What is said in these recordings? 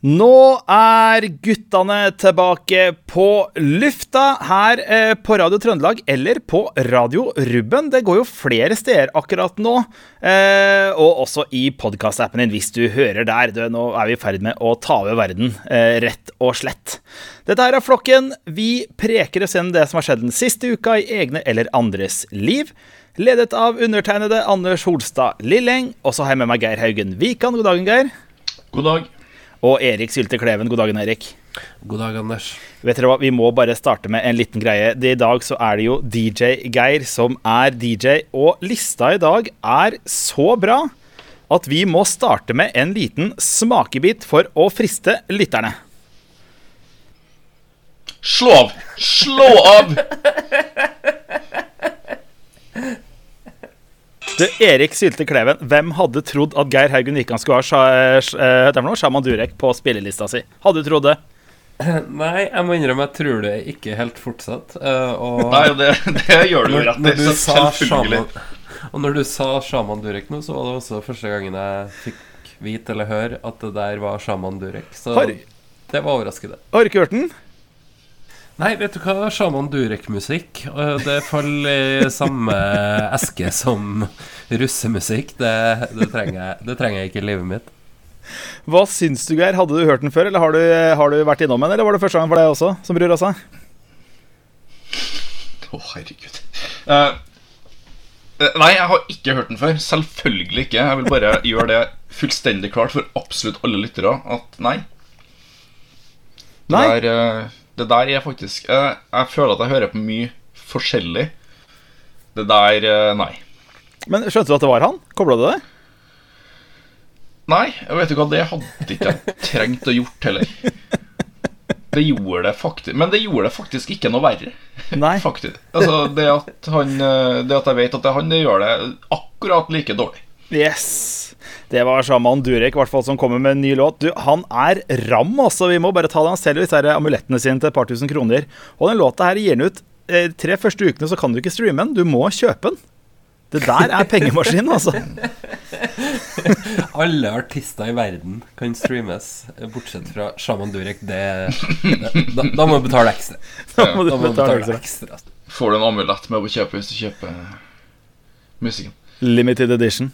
Nå er guttene tilbake på lufta her eh, på Radio Trøndelag eller på Radio Rubben. Det går jo flere steder akkurat nå, eh, og også i podkastappen din hvis du hører der. Du, nå er vi i ferd med å ta over verden, eh, rett og slett. Dette her er Flokken. Vi preker oss gjennom det som har skjedd den siste uka i egne eller andres liv. Ledet av undertegnede Anders Holstad Lilleng. Og så har jeg med meg Geir Haugen Wikan. God dagen, Geir. God dag. Og Erik Sylte Kleven. God dagen, Erik. God dag, Anders. Vet dere hva, Vi må bare starte med en liten greie. I dag så er det jo DJ Geir som er DJ, og lista i dag er så bra at vi må starte med en liten smakebit for å friste lytterne. Slå av! Slå av! Du, Erik Sylte Kleven, hvem hadde trodd at Geir Haugen Wikan skulle ha sj- eh? Shaman Durek på spillelista si? Hadde du trodd det? Nei, jeg må innrømme jeg tror det ikke helt fortsatt. eh, og Nei, det, det gjør du når, rett i. Selvfølgelig. Shaman Og når du sa Shaman Durek nå, så var det også første gangen jeg fikk vite eller høre at det der var Shaman Durek. Så Har, det var overraskende. har du ikke hørt den? Nei, vet du hva? Shaman Durek-musikk Det faller i samme eske som russemusikk. Det, det, trenger jeg, det trenger jeg ikke i livet mitt. Hva syns du, Geir? Hadde du hørt den før, eller har du, har du vært innom den? Eller var det første gang for deg også, som bror seg? Å, herregud. Eh, eh, nei, jeg har ikke hørt den før. Selvfølgelig ikke. Jeg vil bare gjøre det fullstendig klart for absolutt alle lyttere at nei. Det Nei? der, eh, det der er faktisk jeg, Jeg føler at jeg hører på mye forskjellig. Det der eh, Nei. Men skjønte du at det var han? Kobla du det? Nei, jeg vet ikke hva det hadde ikke jeg trengt å gjort heller. Det gjorde det faktisk Men det gjorde det faktisk ikke noe verre. Nei. Faktisk. Altså, det at, han, eh, det at jeg vet at det er han, det gjør det akkurat like dårlig. Yes. Det var Shaman Durek, i hvert fall, som kommer med en ny låt. Du, Han er ram, altså. Vi må bare ta det. Han selger disse her amulettene sine til et par tusen kroner. Og den låta her gir han ut eh, tre første ukene, så kan du ikke streame den. Du må kjøpe den. Det der er pengemaskinen, altså. Alle artister i verden kan streames, bortsett fra Shaman Durek. Det, det, da, da må du betale ekstra. Da må du Da må du betale betale ekstra. ekstra. Får du en amulett med å kjøpe hvis du kjøper musikken. Limited edition.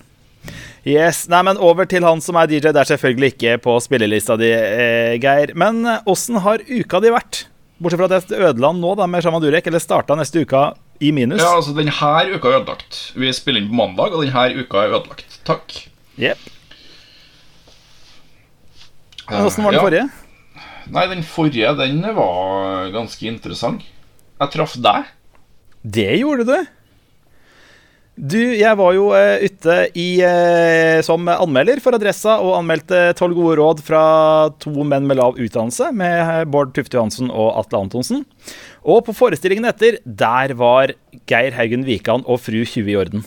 Yes, nei, men Over til han som er DJ. Det er selvfølgelig ikke på spillelista di, eh, Geir. Men eh, åssen har uka di vært? Bortsett fra at jeg ødela den nå da med Shaman Durek, eller starta neste uka i minus. Ja, altså, denne uka er ødelagt. Vi spiller inn på mandag, og denne uka er ødelagt. Takk. Yep. Men Åssen var den Ja. forrige? Nei, den forrige, den var ganske interessant. Jeg traff deg. Det gjorde du. Du, jeg var jo uh, ute i, uh, som anmelder for Adressa og anmeldte tolv gode råd fra to menn med lav utdannelse, med eh, Bård Tufte Johansen og Atle Antonsen. Og på forestillingen etter, der var Geir Haugen Wikan og fru 20 i orden.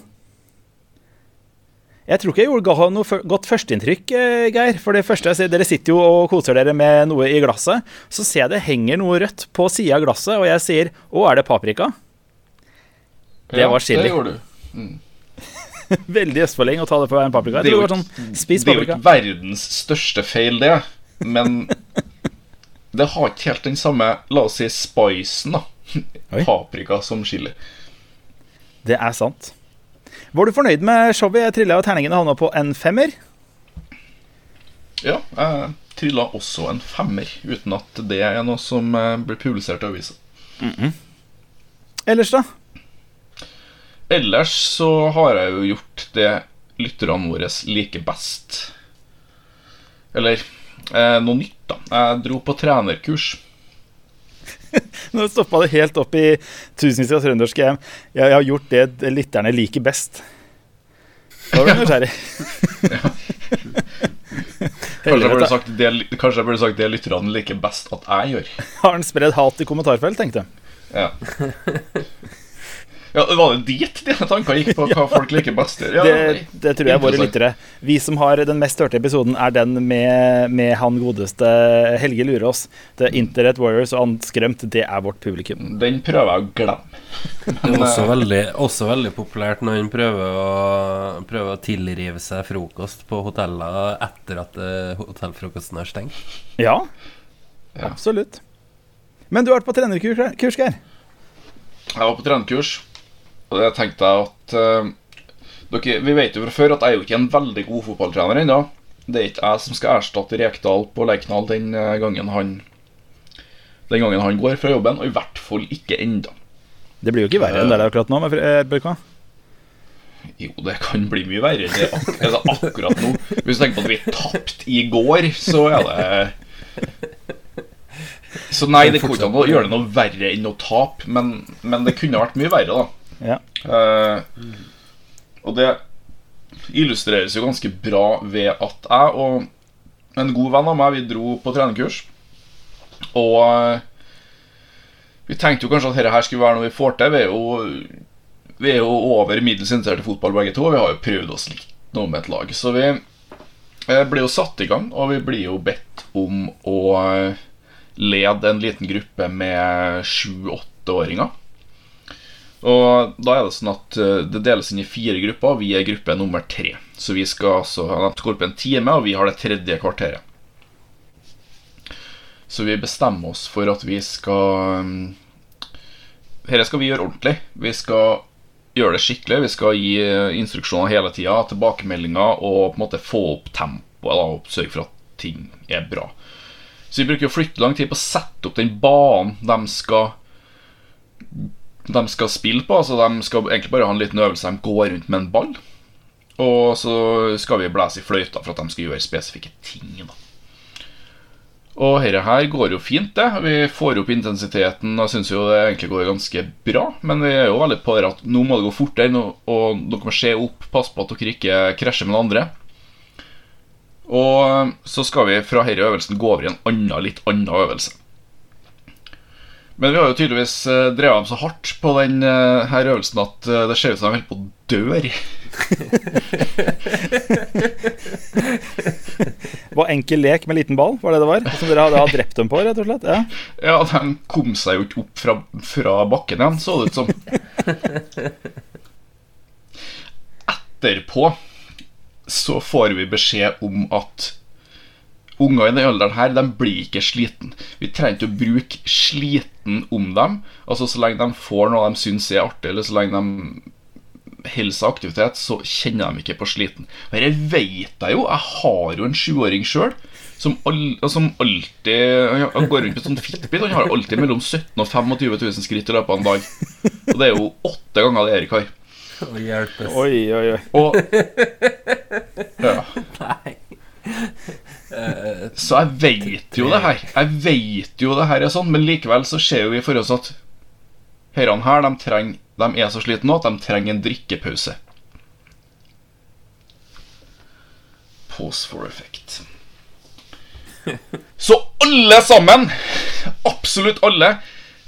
Jeg tror ikke jeg gjorde ga noe godt førsteinntrykk, Geir. For det første, jeg ser, Dere sitter jo og koser dere med noe i glasset. Så ser jeg det henger noe rødt på sida av glasset, og jeg sier 'Å, er det paprika?' Det var chili. Det gjorde du. Veldig østfolding å ta det på en paprika. Det er jo sånn, Det er jo ikke verdens største feil, det. Men det har ikke helt den samme, la oss si, spicen, da. Oi. Paprika som chili. Det er sant. Var du fornøyd med showet? Jeg trilla jo terningene havna på en femmer. Ja, jeg trilla også en femmer, uten at det er noe som eh, blir publisert i avisa. Ellers, da? Ellers så har jeg jo gjort det lytterne våre liker best. Eller eh, noe nytt, da. Jeg dro på trenerkurs. Nå stoppa det helt opp i tusenvis av trønderske hjem. Jeg, jeg har gjort det lytterne liker best. Da var du nysgjerrig. Kanskje jeg, burde sagt det, kanskje jeg burde sagt det lytterne liker best at jeg gjør. Har han spredd hat i kommentarfelt, tenkte jeg. Ja. Ja, Var det dit dine tanker gikk på hva folk liker best? Ja, Det, det tror jeg våre lyttere. Vi som har den mest hørte episoden, er den med, med han godeste Helge Lurås. The Internet Warriors og han Skrømt, det er vårt publikum. Den prøver jeg å glemme. Det er også veldig, også veldig populært når han prøver å, prøver å tilrive seg frokost på hoteller etter at eh, hotellfrokosten er stengt. Ja, Ja. absolutt. Men du har vært på trenerkurs, Geir? Jeg var på trenerkurs, og jeg tenkte jeg at uh, dere, Vi vet jo fra før at jeg er jo ikke en veldig god fotballtrener ennå. Det er ikke jeg som skal erstatte Rekdal på Lerkendal den eh, gangen han Den gangen han går fra jobben, og i hvert fall ikke ennå. Det blir jo ikke verre enn det er akkurat nå. Med, eh, Børka. Jo, det kan bli mye verre det er ak er det akkurat nå. Hvis du tenker på at vi tapte i går, så er det Så nei, det kunne ikke gjøre det noe verre enn å tape, men, men det kunne vært mye verre, da. Ja. Eh, og det illustreres jo ganske bra ved at jeg og en god venn av meg Vi dro på trenerkurs. Og eh, vi tenkte jo kanskje at dette her skulle være noe vi får til. Vi er jo, vi er jo over middels interessert i fotball begge to. Vi har jo prøvd oss litt nå med et lag. Så vi eh, blir jo satt i gang, og vi blir jo bedt om å eh, lede en liten gruppe med sju-åtteåringer. Og da er det sånn at eh, det deles inn i fire grupper, vi er gruppe nummer tre. Så vi skal altså ha gå opp en time, og vi har det tredje kvarteret. Så vi bestemmer oss for at vi skal Dette skal vi gjøre ordentlig. Vi skal gjøre det skikkelig. Vi skal gi eh, instruksjoner hele tida, tilbakemeldinger og på en måte få opp tempoet da, og sørge for at ting er bra. Så vi bruker jo flytte lang tid på å sette opp den banen de skal de skal spille på. Altså De skal egentlig bare ha en liten øvelse. De går rundt med en ball. Og så skal vi blæse i fløyta for at de skal gjøre spesifikke ting. da Og dette her går jo fint, det. Vi får opp intensiteten og syns jo det egentlig går ganske bra. Men vi er jo veldig på det at nå må det gå fortere, og dere må se opp. Pass på at dere ikke krasjer med noen andre. Og så skal vi fra denne øvelsen gå over i en annen, litt annen øvelse. Men vi har jo tydeligvis eh, drevet dem så hardt på den eh, øvelsen at eh, det ser ut som de holder på å dø. Var enkel lek med liten ball, var det det var? Som dere hadde drept dem på, rett og slett? Ja. Ja, de kom seg jo ikke opp fra, fra bakken igjen, så det ut som. Etterpå så får vi beskjed om at unger i den alderen her, de blir ikke sliten. Vi trenger ikke å bruke sliten om dem. Altså Så lenge de får noe de syns er artig, eller så lenge de holder seg aktivitet, så kjenner de ikke på sliten. Og Dette vet jeg jo. Jeg har jo en sjuåring sjøl. Som, all, som alltid Han går rundt med sånn Fitbit. Han har alltid mellom 17 000 og 25 000 skritt i løpet av en dag. Og det er jo åtte ganger det Erik har. Hjelpes. Oi, oi, oi. Og ja. Nei. Så jeg vet jo det her. Jeg vet jo det her er sånn, men likevel så ser vi for oss at herrene her, de, trenger, de er så slitne nå at de trenger en drikkepause. Pause for effect. Så alle sammen, absolutt alle,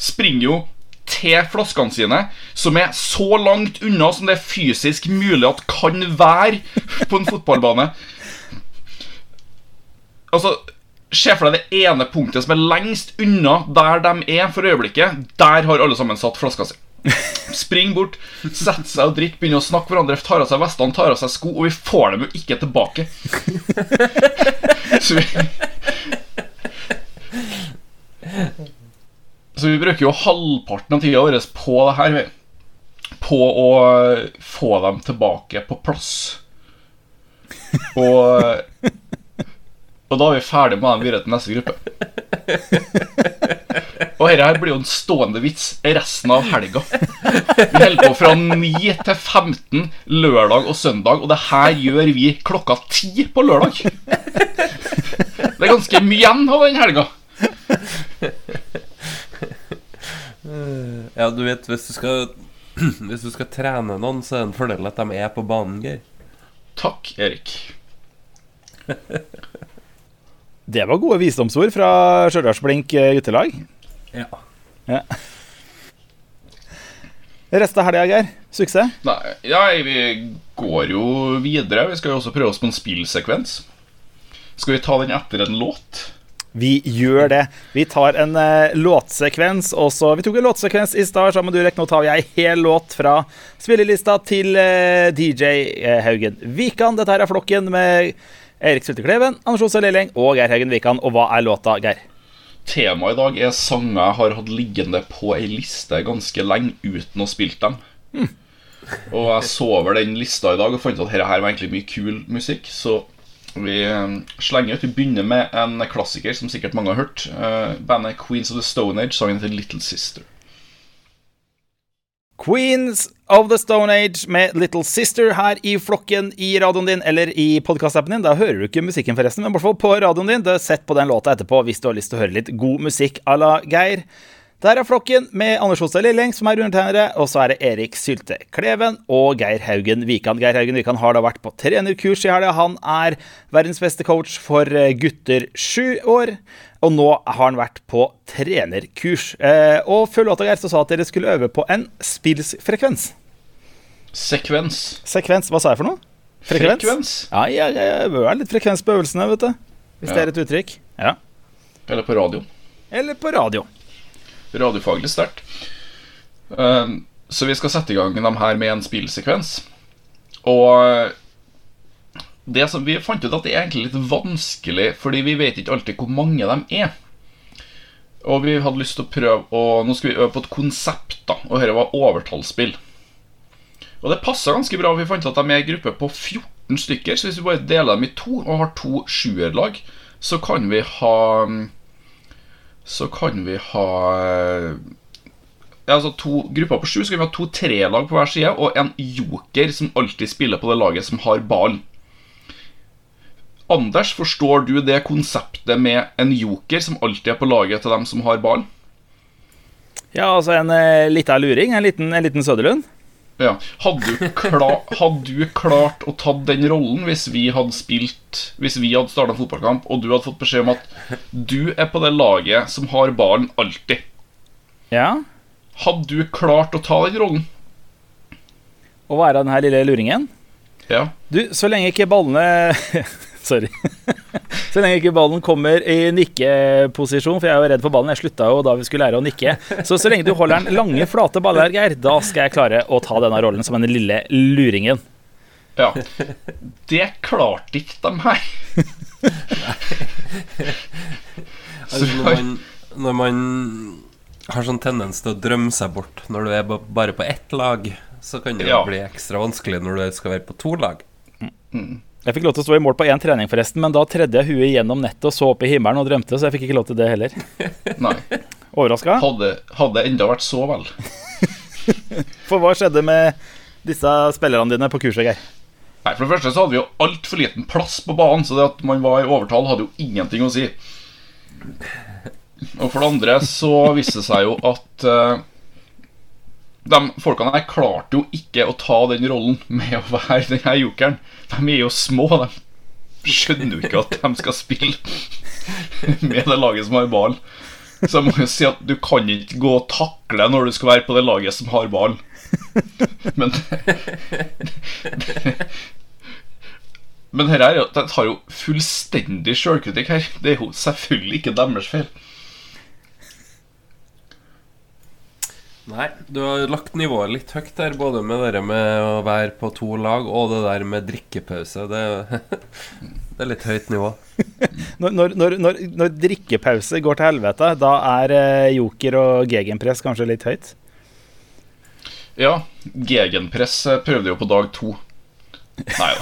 springer jo til flaskene sine, som er så langt unna som det er fysisk mulig at kan være på en fotballbane. Altså, Se for deg det ene punktet som er lengst unna der de er for øyeblikket. Der har alle sammen satt flaska si. Spring bort, sett seg og drikk, begynner å snakke hverandre, tar av seg vestene, tar av seg sko, og vi får dem jo ikke tilbake. Så vi Så vi bruker jo halvparten av tida vår på det her. På å få dem tilbake på plass. Og Og da er vi ferdig med den videre til neste gruppe. Og dette her blir jo en stående vits resten av helga. Vi holder på fra 9 til 15 lørdag og søndag, og det her gjør vi klokka 10 på lørdag. Det er ganske mye igjen av den helga. Ja, du vet, hvis du skal Hvis du skal trene noen, så er det en fordel at de er på banen, Geir. Takk, Erik. Det var gode visdomsord fra Stjørdalsblink eh, guttelag. Ja. Ja. Resten av helga, Geir? Suksess? Nei, ja, vi går jo videre. Vi skal jo også prøve oss på en spillsekvens. Skal vi ta den etter en låt? Vi gjør det. Vi tar en uh, låtsekvens. Også. Vi tok en låtsekvens i stad sammen med Durek. Nå tar vi ei hel låt fra spillelista til uh, DJ uh, Haugen Vikan. Dette her er Flokken med Erik Sultekleven, Anders Osa Lilling og Geir Haugen Wikan. Og hva er låta, Geir? Temaet i dag er sanger jeg har hatt liggende på ei liste ganske lenge uten å spille dem. Mm. Og jeg så over den lista i dag og fant ut at dette her var egentlig mye kul musikk. Så vi eh, slenger ut. Vi begynner med en klassiker som sikkert mange har hørt. Uh, bandet Queens of the Stone Age, sangen til Little Sister. Queens of the Stone Age med Little Sister her i flokken i radioen din eller i podkastappen din. Da hører du ikke musikken, forresten, men i hvert fall på radioen din. Sett på den låta etterpå hvis du har lyst til å høre litt god musikk à la Geir. Der er flokken med Anders Hostad Lilleng, som er undertegnere, og så er det Erik Sylte Kleven og Geir Haugen Wikan. Geir Haugen Wikan har da vært på trenerkurs i helga. Han er verdens beste coach for eh, gutter sju år. Og nå har han vært på trenerkurs. Eh, og før låta Geir, så sa at dere skulle øve på en spillfrekvens. Sekvens. Sekvens. Hva sa jeg for noe? Frekvens? Frekvens. Ja, jeg, jeg øver litt frekvens på øvelsene, vet du. Hvis Ja. det er et uttrykk. Ja. Eller på radio. Eller på radio. Radiofaglig sterkt. Um, så vi skal sette i gang dem her med en spillsekvens. Og det som vi fant ut at det er egentlig litt vanskelig, fordi vi vet ikke alltid hvor mange de er. Og vi hadde lyst til å prøve Og Nå skal vi øve på et konsept, da. Og dette var overtallsspill. Og det passa ganske bra. Vi fant ut at de er i gruppe på 14 stykker. Så hvis vi bare deler dem i to og har to sjuerlag, så kan vi ha Så kan vi ha ja, altså To grupper på sju. Så kan vi ha to trelag på hver side og en joker som alltid spiller på det laget som har ball. Anders, forstår du det konseptet med en joker som alltid er på laget til dem som har ball? Ja, altså en eh, lita luring. En liten, en liten Søderlund. Ja. Hadde du, hadde du klart å ta den rollen hvis vi hadde spilt Hvis vi hadde starta fotballkamp, og du hadde fått beskjed om at du er på det laget som har ballen alltid? Ja. Hadde du klart å ta den rollen? Å være den her lille luringen. Ja. Du, så lenge ikke ballene Sorry. Så lenge ikke ballen kommer i nikkeposisjon, for jeg er jo redd for ballen. Jeg slutta jo da vi skulle lære å nikke. Så så lenge du holder den lange, flate baller, Geir, da skal jeg klare å ta denne rollen som den lille luringen. ja. Det klarte ikke de her. Altså, når, man, når man har sånn tendens til å drømme seg bort når du er bare på ett lag, så kan det jo Ja. bli ekstra vanskelig når du skal være på to lag. Jeg fikk lov til å stå i mål på én trening, forresten, men da tredde jeg huet gjennom nettet og så opp i himmelen og drømte, så jeg fikk ikke lov til det heller. Nei. Overraska? Hadde, hadde enda vært så vel. For hva skjedde med disse spillerne dine på kurset, Geir? Nei, For det første så hadde vi jo altfor liten plass på banen, så det at man var i overtall, hadde jo ingenting å si. Og for det andre så viste det seg jo at eh, de folkene her klarte jo ikke å ta den rollen med å være den her jokeren. De er jo små. De skjønner jo ikke at de skal spille med det laget som har ballen. Så jeg må jo si at du kan ikke gå og takle når du skal være på det laget som har ballen. Men Men her er jo, de tar jo fullstendig sjølkritikk her. Det er jo selvfølgelig ikke deres feil. Nei, du har lagt nivået litt høyt der, både med det med å være på to lag og det der med drikkepause. Det, det er litt høyt nivå. Når, når, når, når, drikkepause går til helvete, da er eh, joker og gegenpress kanskje litt høyt? Ja, gegenpress eh, prøvde jo på dag to. Nei da.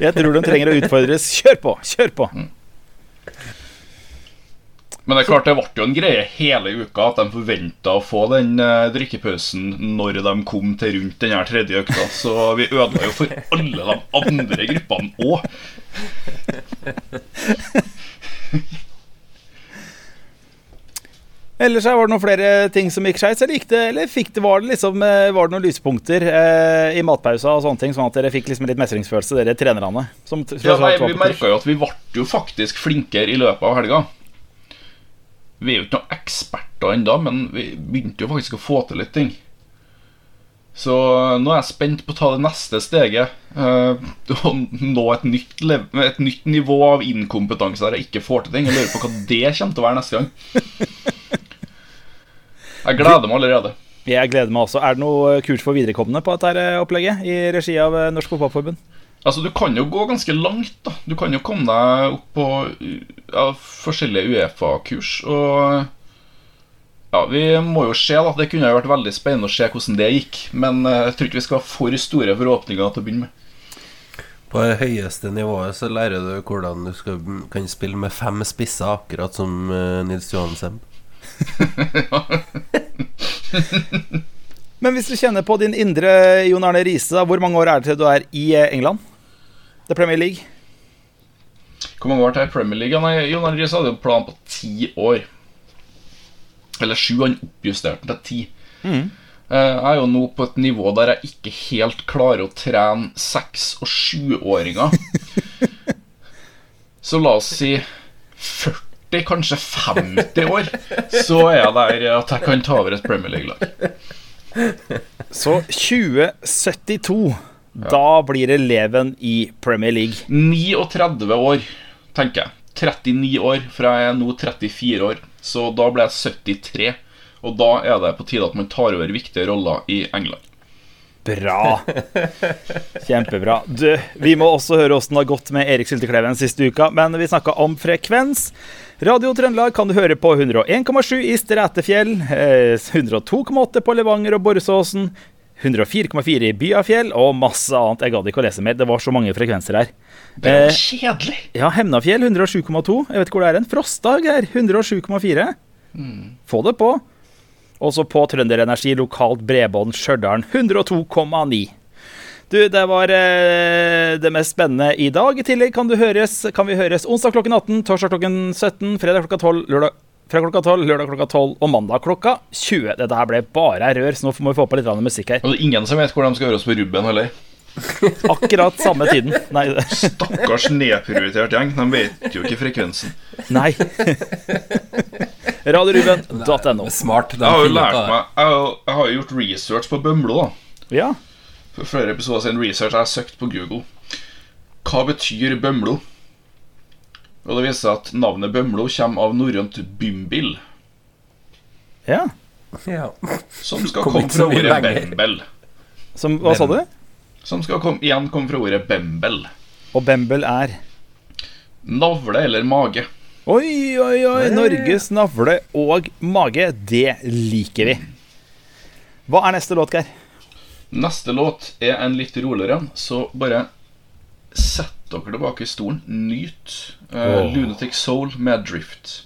Jeg tror de trenger å utfordres. Kjør på! Kjør på! Men det er klart det ble jo en greie hele uka at de forventa å få den eh, drikkepausen når de kom til rundt den her tredje økta. Så vi ødela jo for alle de andre gruppene òg. Ellers var det noen flere ting som gikk skeis, eller, det- eller det, var, det liksom, eh, var det noen lyspunkter eh, i matpausa og sånne ting, sånn at dere fikk liksom litt mestringsfølelse, dere trenerne? Som, som Ja, nei, vi merka jo at vi ble jo faktisk flinkere i løpet av helga. Vi er jo ikke noen eksperter ennå, men vi begynte jo faktisk å få til litt ting. Så nå er jeg spent på å ta det neste steget. Uh, og nå et nytt, et nytt, nivå av inkompetanse der jeg ikke får til ting. Jeg lurer på hva det kommer til å være neste gang. Jeg gleder meg allerede. Jeg gleder meg også. Er det noe kurs for viderekomne på dette opplegget i regi av Norsk Fotballforbund? Altså, Du kan jo gå ganske langt. da Du kan jo komme deg opp på ja, forskjellige Uefa-kurs. Og ja, Vi må jo se. da Det kunne jo vært veldig spennende å se hvordan det gikk. Men eh, jeg tror ikke vi skal ha for store forhåpninger til å begynne med. På det høyeste nivået så lærer du hvordan du skal, kan spille med fem spisser, akkurat som uh, Nils Johan Semb. Men hvis du kjenner på din indre Jon Arne Riise, hvor mange år er det til du er i eh, England? The Premier League? Hvor mange år til Premier League? Nei, Jon Arne Riise hadde jo plan på ti år. Eller sju. Han oppjusterte den til ti. Mm. Jeg er jo nå på et nivå der jeg ikke helt klarer å trene seks- og sjuåringer. Så la oss si 40, kanskje 50 år, så er jeg der at jeg kan ta over et Premier League-lag. Så 2072, ja. da blir eleven i Premier League. 39 år, tenker jeg. 39 år, for jeg er nå 34 år. Så da ble jeg 73. Og da er det på tide at man tar over viktige roller i England. Bra. Kjempebra. Du, vi må også høre åssen det har gått med Erik Syltekleven siste uka. Men vi snakka om frekvens. Radio Trøndelag kan du høre på 101,7 i Strætefjell, 102,8 på Levanger og Borresåsen, 104,4 i Byafjell og masse annet. Jeg gadd ikke å lese mer. Det var så mange frekvenser her. Det er kjedelig. Ja, Hemnafjell 107,2. Jeg vet ikke hvor det er en. Frostdag her 107,4. Mm. Få det på. Også på Trønderenergi lokalt bredbånd Stjørdal 102,9. Du, det var eh, det mest spennende i dag. I tillegg kan, høres, kan, vi høres onsdag klokken 18, torsdag klokken 17, fredag klokka 12, lørdag fra klokka 12, lørdag klokka 12 og mandag klokka 20. Dette her ble bare rør, så nå må vi få på litt musikk her. Og det er ingen som vet hvor de skal høre oss på Ruben heller. Akkurat samme tiden. Nei. Stakkars nedprioritert gjeng. De vet jo ikke frekvensen. Nei. Radioruben.no. Smart. Jeg har jo lært meg Jeg har, jeg har gjort research på Bømlo. da Ja For flere episoder siden research jeg har søkt på Google. Hva betyr Bømlo? Og det viser seg at navnet Bømlo kommer av norrønt bymbil. Ja. ja. Som skal komme fra ordet bembel. Som, hva sa du? Som skal kom, igjen komme fra ordet bembel. Og bembel er? Navle eller mage. Oi, oi, oi. Norges navle og mage. Det liker vi. Hva er neste låt, Geir? Neste låt er en litt roligere en, så bare sett dere tilbake i stolen. Nyt uh, oh. Lunatic Soul med Drift.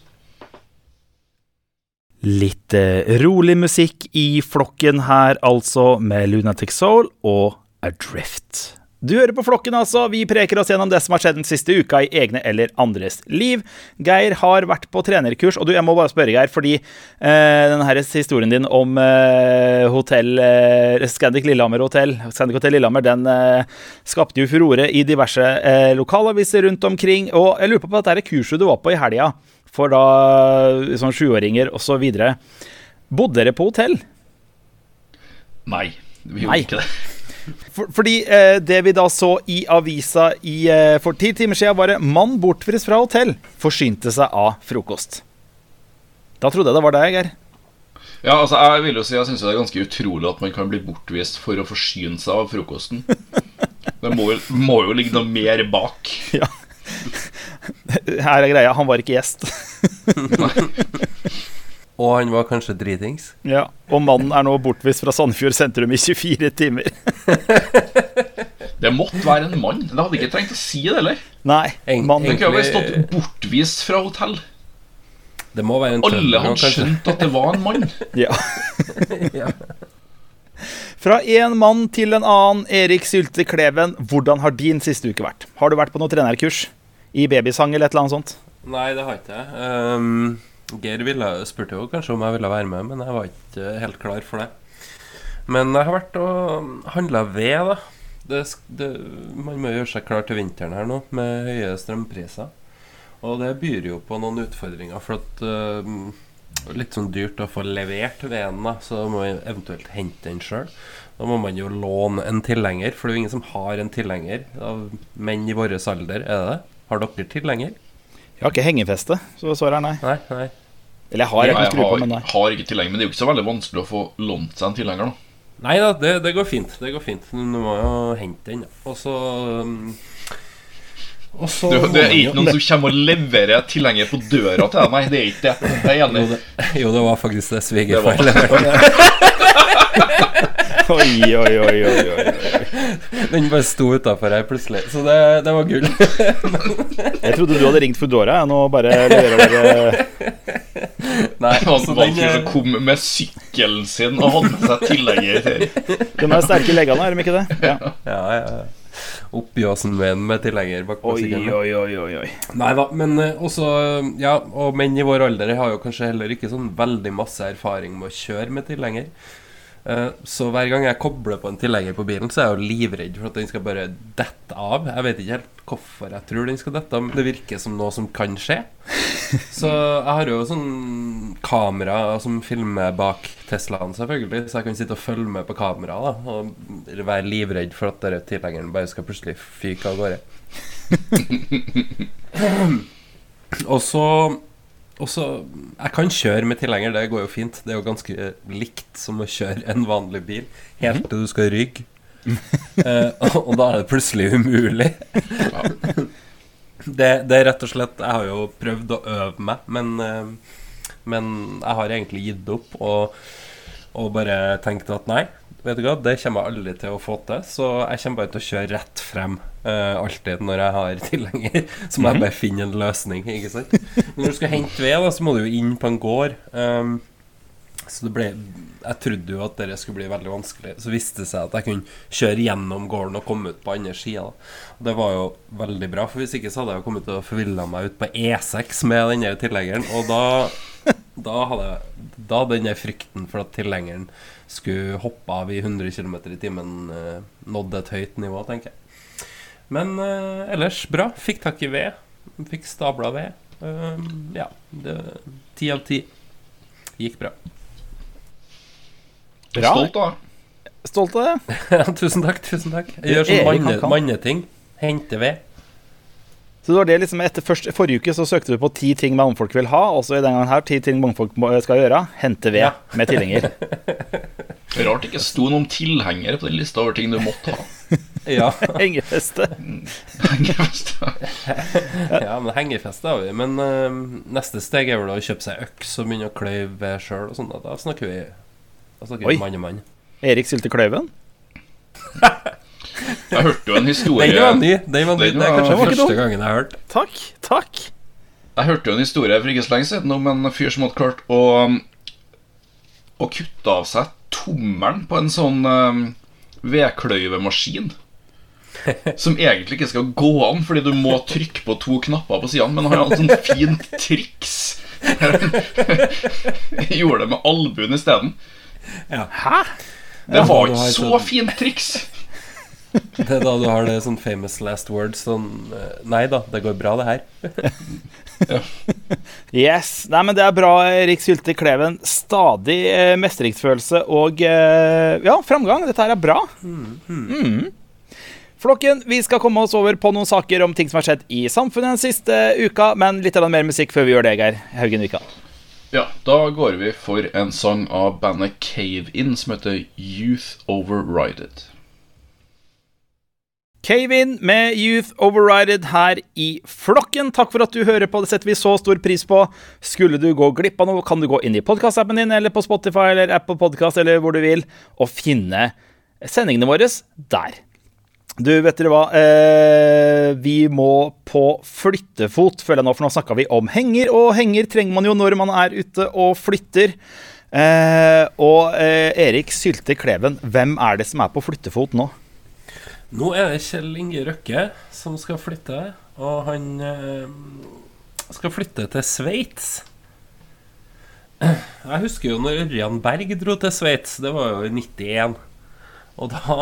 Litt uh, rolig musikk i flokken her, altså, med Lunatic Soul og Adrift. Du hører på Flokken, altså. Vi preker oss gjennom det som har skjedd den siste uka i egne eller andres liv. Geir har vært på trenerkurs, og du, jeg må bare spørre, Geir, fordi eh, denne her historien din om eh, hotell eh, Scandic Lillehammer Hotel, Scandic Hotel Lillehammer, den eh, skapte jo furore i diverse eh, lokalaviser rundt omkring. Og jeg lurer på på dette kurset du var på i helga, for da sånn sjuåringer osv. Bodde dere på hotell? Nei, vi gjorde Nei. ikke det. For, fordi eh, det vi da så i avisa i, eh, for ti timer siden, var det 'mann bortvist fra hotell forsynte seg av frokost'. Da trodde jeg det var deg, Geir. Ja, altså jeg vil jo si Jeg syns det er ganske utrolig at man kan bli bortvist for å forsyne seg av frokosten. Det må jo, må jo ligge noe mer bak. Ja. Her er greia, han var ikke gjest. Og han var kanskje dritings. Ja, Og mannen er nå bortvist fra Sandefjord sentrum i 24 timer. det måtte være en mann. Det hadde ikke trengt å si det heller. Nei, mann Det kunne stått bortvist fra hotell. Det må være en Alle hadde skjønt at det var en mann. ja. ja. Fra en mann til en annen. Erik Sylte Kleven, hvordan har din siste uke vært? Har du vært på noe trenerkurs? I babysang eller et eller annet sånt? Nei, det har ikke jeg. Um Geir ville, spurte jo kanskje om jeg ville være med, men jeg var ikke helt klar for det. Men jeg har vært og handla ved, da. Det, det, man må gjøre seg klar til vinteren her nå, med høye strømpriser. Og det byr jo på noen utfordringer, for at uh, Litt sånn dyrt å få levert veden, da, så må man eventuelt hente den sjøl. Da må man jo låne en tilhenger, for det er jo ingen som har en tilhenger av menn i vår alder. Er det det? Har dere tilhenger? Jeg har ikke hengefeste, så svaret er nei. Nei, nei. Eller jeg har, jeg kan jeg skru på, men nei. har ikke tilhenger, men det er jo ikke så veldig vanskelig å få lånt seg en tilhenger. da Nei da, det, det går fint. Det går fint. Du må jo hente den. Og så um, Og så Det, det er ikke noen som kommer og leverer tilhenger på døra til deg. Nei, det er ikke det. Jeg er jo det, jo, det var faktisk det Det svigerfar leverte. Oi, oi, oi, oi, oi. Den bare sto utafor her plutselig. Så det, det var gull. Jeg trodde du hadde ringt Foodora, jeg. Nå bare leverer dere Nei, Det var så den som eh, kom med sykkelen sin og hadde med seg tilhenger. til. De er sterke leggene, er de ikke det? Ja. Ja, ja, ja. Oppi åsen med en med tilhenger bak Oi, sykkelen. oi, oi, oi, oi. Nei da, men eh, også Ja, og menn i vår alder har jo kanskje heller ikke sånn veldig masse erfaring med å kjøre med tilhenger. Eh, Så hver gang jeg kobler på en tilhenger på bilen, så er jeg jo livredd for at den skal bare dette av. Jeg vet ikke helt hvorfor jeg tror den skal dette av, men det virker som noe som kan skje. Så jeg har jo sånn kamera som filmer bak Teslaen, selvfølgelig, så jeg kan sitte og følge med på kamera og være livredd for at denne tilhengeren bare skal plutselig fyke av gårde. Og så og så, Jeg kan kjøre med tilhenger, det går jo fint. Det er jo ganske likt som å kjøre en vanlig bil. Helt til du skal rygge. eh, og, og da er det plutselig umulig. det, det er rett og slett Jeg har jo prøvd å øve meg, men, eh, men jeg har egentlig gitt opp og, og bare tenkt at nei, vet du hva, det kommer jeg aldri til å få til. Så jeg kommer bare til å kjøre rett frem Uh, alltid når jeg har tilhenger. Så må jeg bare finne en løsning, ikke sant. Men når du skal hente ved, da, så må du jo inn på en gård. Um, så det ble Jeg trodde jo at det skulle bli veldig vanskelig. Så viste det seg at jeg kunne kjøre gjennom gården og komme ut på andre sida. Det var jo veldig bra, for hvis ikke så hadde jeg kommet til å forville meg ut på E6 med den der tilhengeren. Og da, da hadde jeg Da hadde den der frykten for at tilhengeren skulle hoppe av i 100 km i timen, eh, nådde et høyt nivå, tenker jeg. Men eh, ellers bra. Fikk tak i ved. Fikk stabla ved. Uh, ja. Ti av ti. Gikk bra. Bra. Stolt av. Stolt av det. Tusen takk. tusen takk Jeg gjør sånn manneting. Hente ved. Så det var det liksom etter først, Forrige uke så søkte du på ti ting mannfolk vil ha, og så i denne gangen her ti ting mannfolk skal gjøre. Hente ved Ja. med tilhenger. Rart det ikke sto noen tilhengere på den lista over ting du måtte ha. Ja, Hengefeste. hengefeste. ja men hengefeste har vi. Men uh, neste steg er vel å kjøpe seg øks og begynne å kløyve ved sjøl og sånn. da. Da snakker vi Da snakker Oi. vi mann og mann. Erik Sylte Kløyven. Jeg hørte jo en historie Den var ny. Den var ny. Den Det er var- kanskje var første gangen jeg har hørt. Takk. Takk. Jeg hørte jo en historie for ikke så lenge siden om en fyr som hadde klart å Å kutte av seg tommelen på en sånn um, vedkløyvemaskin. Som egentlig ikke skal gå an, fordi du må trykke på to knapper på sidene. Men han har et sånt fint triks. Gjorde det med albuen isteden. Hæ? Det var ikke så sånn- fint triks. Det er da du har det sånn famous last word sånn eh, Nei da, det går bra, det her. Yes. Nei, men det er bra, Erik Sylte Kleven. Stadig eh, mestringsfølelse og eh, ja, framgang. Dette her er bra. Mm. Flokken, vi skal komme oss over på noen saker om ting som har skjedd i samfunnet den siste uka, men litt mer musikk før vi gjør det, Geir Haugen Vika. Ja, da går vi for en sang av bandet Cave In som heter Youth Overrided. Cave In med Youth Overrided her i flokken. Takk for at du hører på, det setter vi så stor pris på. Skulle du gå glipp av noe, kan du gå inn i podkastappen din eller på Spotify eller Apple Podcast eller hvor du vil, og finne sendingene våre der. Du, vet dere hva? Eh, vi må på flyttefot, føler jeg nå, for nå snakka vi om henger, og henger trenger man jo når man er ute og flytter. Eh, og eh, Erik Sylte Kleven, hvem er det som er på flyttefot nå? Nå er det Kjell Inge Røkke som skal flytte, og han eh, skal flytte til Sveits. Jeg husker jo når Ørjan Berg dro til Sveits. Det var jo i 91. Og da,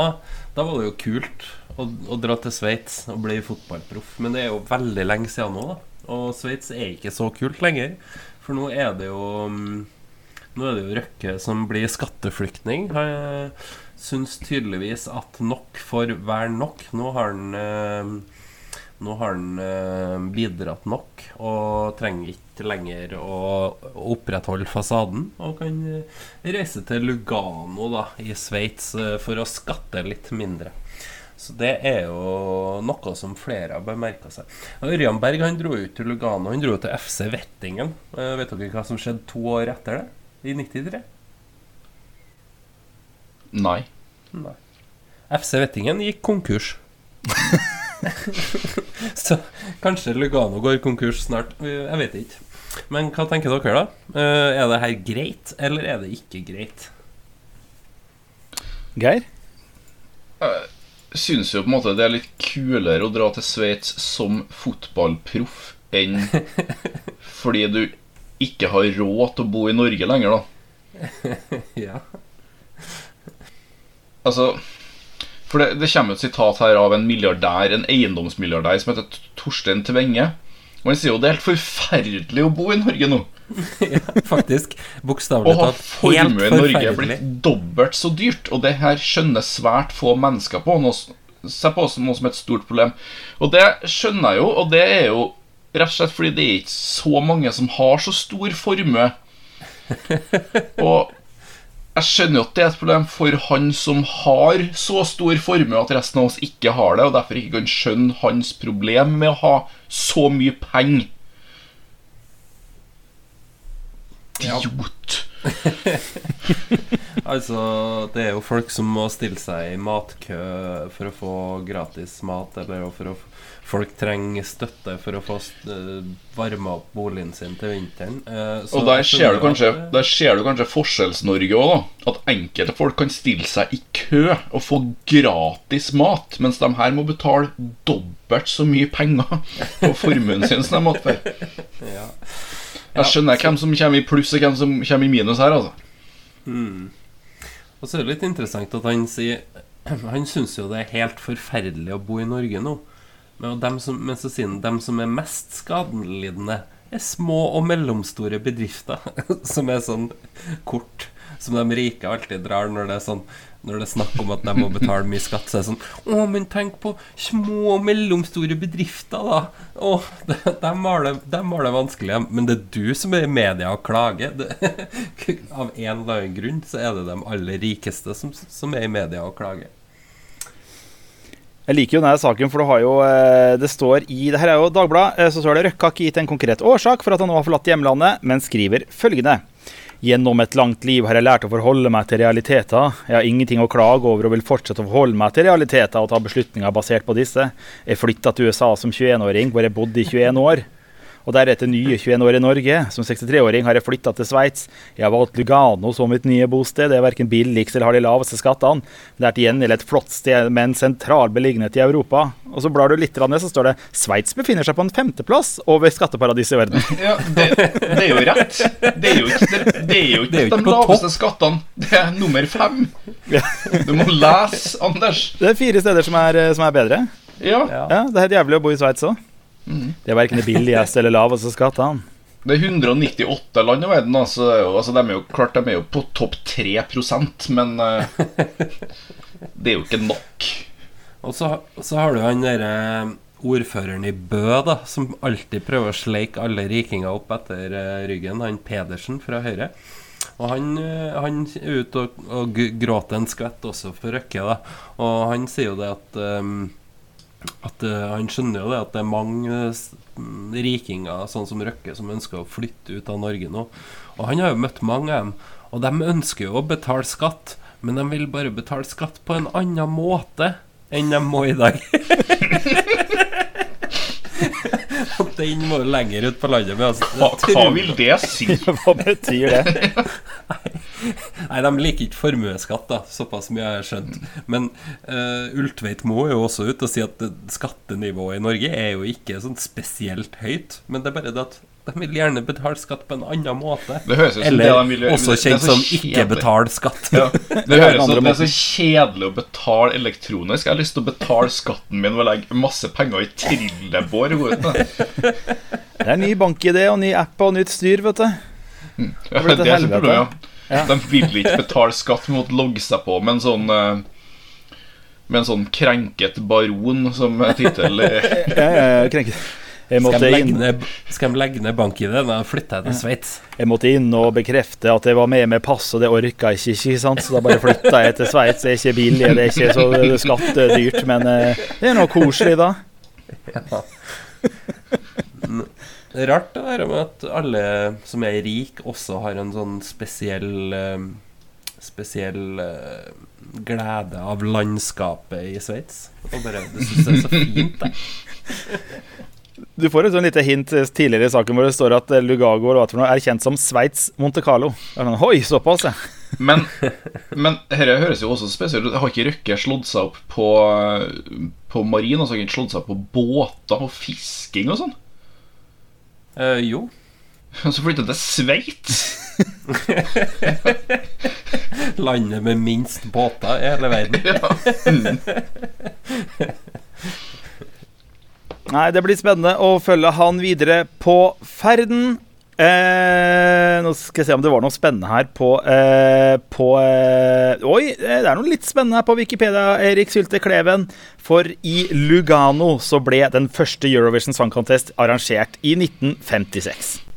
da var det jo kult å, å dra til Sveits og bli fotballproff. Men det er jo veldig lenge siden nå, da. Og Sveits er ikke så kult lenger. For nå er det jo mm, Nå er det jo Røkke som blir skatteflyktning. Han syns tydeligvis at nok får være nok. Nå har han eh, nå har han eh, bidratt nok og trenger ikke lenger å opprettholde fasaden. Og kan eh, reise til Lugano da, i Sveits for å skatte litt mindre. Så det er jo noe som flere har bemerka seg. Ørjan Berg han dro ut til Lugano. Han dro til FC Wettingen. Eh, vet dere hva som skjedde to år etter det? I 93? Nei. Nei. FC Vettingen gikk konkurs. Så kanskje Lugano går konkurs snart. Jeg vet ikke. Men hva tenker dere, da? Eh, er det her greit, eller er det ikke greit? Geir? Jeg syns jo på en måte det er litt kulere å dra til Sveits som fotballproff enn fordi du ikke har råd til å bo i Norge lenger, da. ja. Altså For det, det kommer et sitat her av en milliardær, en eiendomsmilliardær som heter Torstein Tvenge. Og han sier jo det er helt forferdelig å bo i Norge nå. ja faktisk. Å Bokstavelig ha talt helt formue i Norge er blitt dobbelt så dyrt, og det her skjønner svært få mennesker på. Noe, ser på som noe som et stort problem. Og det skjønner jeg jo, og det er jo rett og slett fordi det er ikke så mange som har så stor formue. Og jeg skjønner jo at det er et problem for han som har så stor formue at resten av oss ikke har det, og derfor ikke kan skjønne hans problem med å ha så mye penger. Idiot. Altså, det er jo folk som må stille seg i matkø for å få gratis mat, eller for å Folk trenger støtte for å få uh, varma opp boligen sin til vinteren. Eh, så Og der jeg ser du kanskje, eh, der ser du kanskje Forskjells-Norge òg, da. At enkelte folk kan stille seg i kø og få gratis mat, mens de her må betale dobbelt så mye penger på formuen sin som de måtte før. ja. Jeg skjønner hvem som kommer i pluss og hvem som kommer i minus her, altså. Og så er det litt interessant at han sier Han syns jo det er helt forferdelig å bo i Norge nå. Men, dem som, men så sier han dem som er mest skadelidende, er små og mellomstore bedrifter. Som er sånn kort som de rike alltid drar når det er sånn Når det er snakk om at de må betale mye skatt, så er det sånn Å, men tenk på små og mellomstore bedrifter, da. Å, de, har det, har det vanskelig. Men det er du som er i media og klager. Det, av en eller annen grunn så er det de aller rikeste som, som er i media og klager. Jeg liker jo denne saken, for det har jo eh, Det står i Det her er jo Dagbladet. eh, Så står det Røkke har ikke gitt en konkret årsak for at han nå har forlatt hjemlandet, men skriver følgende. Gjennom et langt liv har jeg lært å forholde meg til realiteter. Jeg har ingenting å klage over og vil fortsette å forholde meg til realiteter og ta beslutninger basert på disse. Jeg flytta til USA som 21-åring, hvor jeg bodde i 21 år. Og deretter nye 21 år i Norge. Som 63-åring har jeg flytta til Sveits. Jeg har valgt Lugano som mitt nye bosted. Det er verken billigst eller har de laveste skattene. Det er til gjengjeld et flott sted med en sentral beliggenhet i Europa. Og så blar du litt ned, så står det Sveits befinner seg på en femteplass over skatteparadiset i verden. Ja, det, det er jo rett. Det er jo ikke, det, det er jo ikke, Det er jo ikke de laveste laveste skattene. Det er nummer fem. Du må lese, Anders. Det er fire steder som er, som er bedre. Ja. Ja. Ja, Det er helt jævlig å bo i Sveits òg. Det er verken det billigste eller laveste skattene. Det er 198 land i verden, da, så det er jo, altså, de er jo klart de er jo på topp 3% men uh, det er jo ikke nok. Og så, så har du han derre ordføreren i Bø, da, som alltid prøver å sleike alle rikinger opp etter eh, ryggen. Han Pedersen fra Høyre. Og han, eh, han er ute og, og gråter en skvett også for Røkke, da. Og han sier jo det at eh, at uh, Han skjønner jo det at det er mange mm, rikinger sånn som Røkke som ønsker å flytte ut av Norge nå. Og han har jo møtt mange av dem. Og de ønsker jo å betale skatt, men de vil bare betale skatt på en annen måte enn de må i dag. Og den må jo lenger ut på landet med. Altså, Hva, hva vil det si? Hva betyr det? Nei, de liker ikke formuesskatt, da. Såpass mye har jeg skjønt. Men uh, Ultveit må er jo også ute og sier at skattenivået i Norge er jo ikke sånn spesielt høyt. Men det er bare det at de vil gjerne betale skatt på en annen måte. Det høres ut som Eller det de vil- også kjent som ikke betal skatt. Ja, det høres ut som det er så kjedelig å betale elektronisk. Jeg har lyst til å betale skatten min ved å legge masse penger i trillebår. det. Er ny bankidé og ny app og nytt styr, vet du. Ja, blir det er problemet, ja. Ja. De vil ikke betale skatt men måtte logge seg på med en sånn eh, Med en sånn krenket baron som tittel. ja, ja, ja, krenket. Jeg, Skal jeg inn, ned, skal de legge ned bank-ID? Da flytter jeg til Sveits. jeg måtte inn og bekrefte at jeg var med med pass, og det orka jeg ikke, ikke sant? så da bare flytta jeg til Sveits. Det er ikke billig, det er ikke så skattedyrt, men eh, det er noe koselig, da. Det er rart det der med at alle som er rike, også har en sånn spesiell eh, Spesiell eh, glede av landskapet i Sveits. Og bare Det syns jeg er så fint, det. Du får et sånn lite hint tidligere i saken hvor det står at eh, Lugago eller hva for noe, er kjent som Sveits Monte Carlo. Sånn, Oi, såpass, ja. Men, men dette høres jo også spesielt ut. Har ikke Røkke slått seg opp på, på marin? Altså ikke slått seg opp på båter og fisking og sånn? Uh, jo. Og så flytta til Sveits? Landet med minst båter i hele verden. Nei, det blir spennende å følge han videre på ferden. Eh, nå skal jeg se om det var noe spennende her på, eh, på eh, Oi, eh, det er noe litt spennende her på Wikipedia, Erik Sylte Kleven. For i Lugano så ble den første Eurovision Song Contest arrangert i 1956.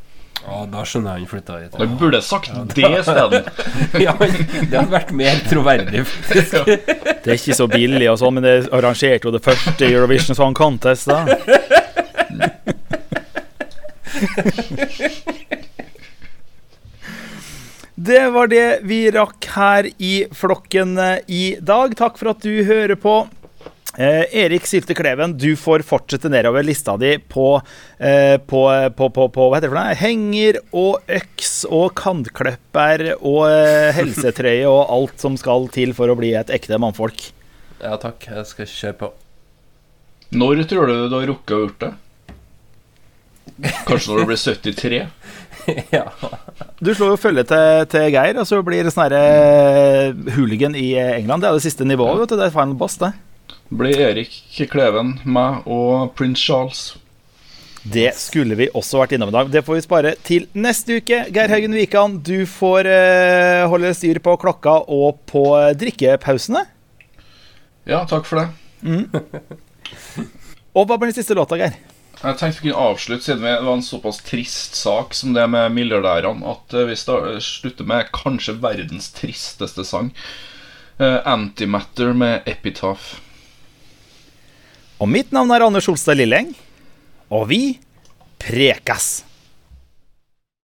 Ja, da skjønner jeg han flytta hit. Han burde sagt det isteden. Ja, det hadde vært mer troverdig, faktisk. Det er ikke så billig og sånn, men det arrangerte jo det første Eurovision Song Contest, da. Det var det vi rakk her i flokken eh, i dag. Takk for at du hører på. Eh, Erik Sylte Kleven, du får fortsette nedover lista di på, eh, på, på, på, på Hva heter det for noe? Henger og øks og kantklipper og eh, helsetrøye og alt som skal til for å bli et ekte mannfolk. Ja takk, jeg skal kjøre på. Når tror du du har rukket å gjort det? Kanskje når du blir 73? ja. Du slår jo følge til, til Geir, og så blir det sånn herre hooligan i England. Det er det siste nivået, vet du. Det er final boss, det. Blir Erik Kleven, meg og prins Charles. Det skulle vi også vært innom i dag. Det får vi spare til neste uke. Geir Haugen Wikan, du får eh, holde styr på klokka og på drikkepausene. Ja, takk for det. Og hva blir den siste låta, Geir? Jeg tenkte vi kunne avslutte, siden det var en såpass trist sak som det med milliardærene, at eh, vi slutter med kanskje verdens tristeste sang. Uh, Antimatter med Epitaph. Og mitt navn er Anders Olstad Lilleng, og vi prekas!